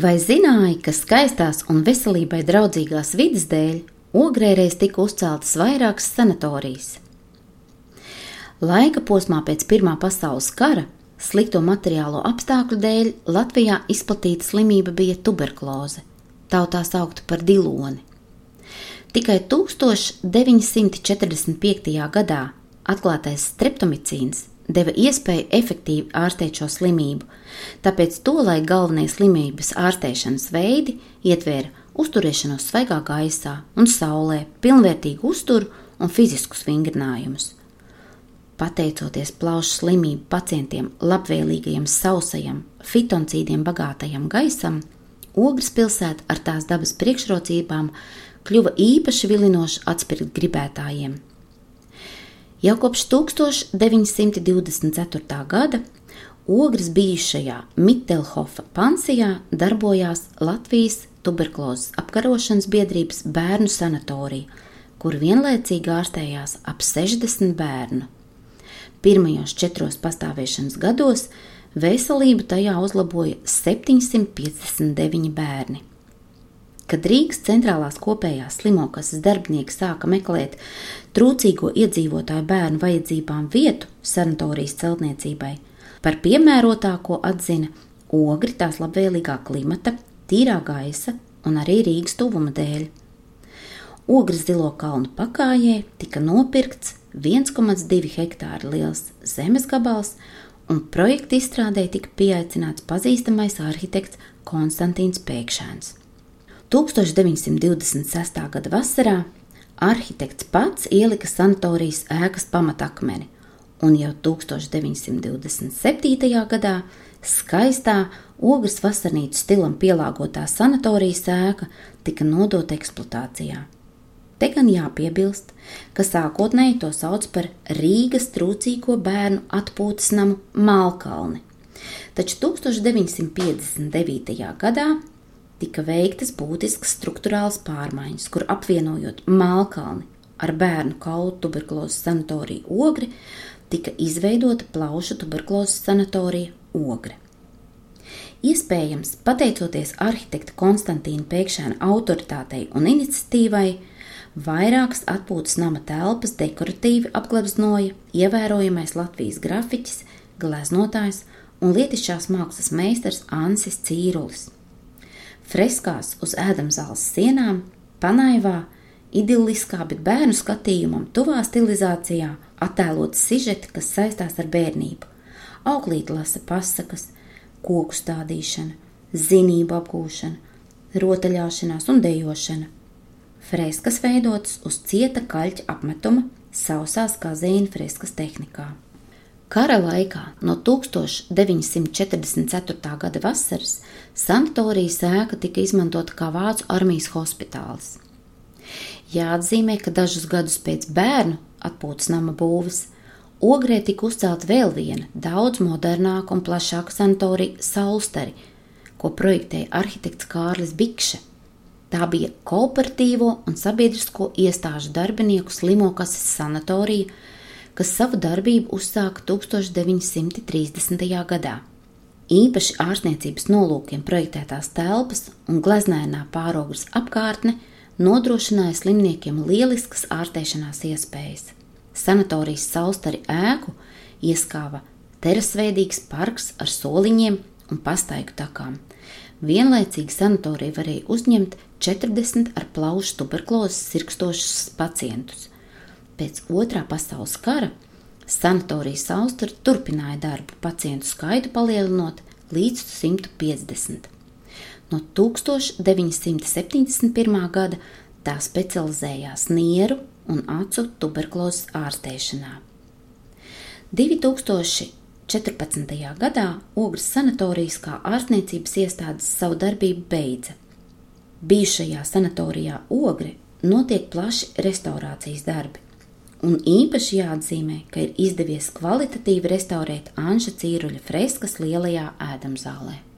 Vai zināji, ka skaistās un veselībai draudzīgās vidas dēļ Ogrē reiz tika uzceltas vairākas sanatorijas? Laika posmā pēc Pirmā pasaules kara slikto materiālo apstākļu dēļ Latvijā izplatīta slimība bija tuberkuloze, tautā saukta par diloni. Tikai 1945. gadā atklātais streptomicīns deva iespēju efektīvi ārstēt šo slimību, tāpēc tolaik galvenie slimības ārstēšanas veidi ietvēra uzturēšanos svaigā gaisā un saulē, pilnvērtīgu uzturu un fiziskus vingrinājumus. Pateicoties plaušu slimību pacientiem labvēlīgajam sausajam, fitoncīdiem bagātajam gaisam, Ogres pilsēta ar tās dabas priekšrocībām kļuva īpaši vilinoša atspirkt gribētājiem. Jau kopš 1924. gada Ogres bijušajā Mittelhofa pansijā darbojās Latvijas tuberkulozes apkarošanas biedrības bērnu sanatorija, kur vienlaicīgi ārstējās ap 60 bērnu. Pirmajos četros pastāvēšanas gados veselību tajā uzlaboja 759 bērni. Kad Rīgas centrālās kopējās slimokases darbinieki sāka meklēt trūcīgo iedzīvotāju bērnu vajadzībām vietu sanatorijas celtniecībai, par piemērotāko atzina ogri tās labvēlīgā klimata, tīrā gaisa un arī Rīgas tuvuma dēļ. Ogres zilo kalnu pakājē tika nopirkts 1,2 hektāra liels zemes gabals, un projekta izstrādē tika pieaicināts pazīstamais arhitekts Konstantīns Pēkšēns. 1926. gada vasarā arhitekts pats ielika sanatorijas ēkas pamatakmeni, un jau 1927. gadā skaistā ogles vasarnīcu stilam pielāgotā sanatorijas ēka tika nodota eksploatācijā. Te gan jāpiebilst, ka sākotnēji to sauc par Rīgas trūcīgo bērnu atpūtas namu Malkalni, taču 1959. gadā tika veiktas būtiskas struktūrāls pārmaiņas, kur apvienojot Mālkalni ar bērnu kaulu tuberkulozes sanatoriju Ogri, tika izveidota plaušu tuberkulozes sanatorija Ogre. Iespējams, pateicoties arhitekta Konstantīna Pēkšēna autoritātei un iniciatīvai, vairākas atpūtas nama telpas dekoratīvi apgleznoja ievērojamais Latvijas grafiķis, gleznotājs un lietišķās mākslas meistars Ansis Cīrulis freskās uz ēdamzāles sienām, panaivā, idilliskā, bet bērnu skatījumam tuvā stilizācijā attēlot sižeti, kas saistās ar bērnību. Auklīt lasa pasakas, koku stādīšana, zinību apgūšana, rotaļāšanās un dejošana. Freskas veidotas uz cieta kaļķa apmetuma, sausās kā zīna freskas tehnikā. Kara laikā no 1944. gada vasaras sanatorijas ēka tika izmantota kā vācu armijas hospitāls. Jāatzīmē, ka dažus gadus pēc bērnu atpūtas nama būves Ogrē tika uzcelta vēl viena, daudz modernāka un plašāka sanatorija Saulsteri, ko projektēja arhitekts Kārlis Bikše. Tā bija kooperatīvo un sabiedrisko iestāžu darbinieku slimokases sanatorija, kas savu darbību uzsāka 1930. gadā. Īpaši ārstniecības nolūkiem projektētās telpas un gleznēnā pārogras apkārtne nodrošināja slimniekiem lieliskas ārstēšanās iespējas. Sanatorijas saustari ēku ieskāva terasveidīgs parks ar soliņiem un pastaigu takām. Vienlaicīgi sanatorija varēja uzņemt 40 ar plaušu tuberkulozes sirkstošus pacientus. Pēc otrā pasaules kara sanatorijas austra turpināja darbu, pacientu skaitu palielinot līdz 150. No 1971. gada tā specializējās nieru un acu tuberkulozes ārstēšanā. 2014. gadā Ogres sanatorijas kā ārstniecības iestādes savu darbību beidza. Bijušajā sanatorijā Ogre notiek plaši restaurācijas darbi Un īpaši jāatzīmē, ka ir izdevies kvalitatīvi restaurēt Anša Cīruļa freskas lielajā ēdamzālē.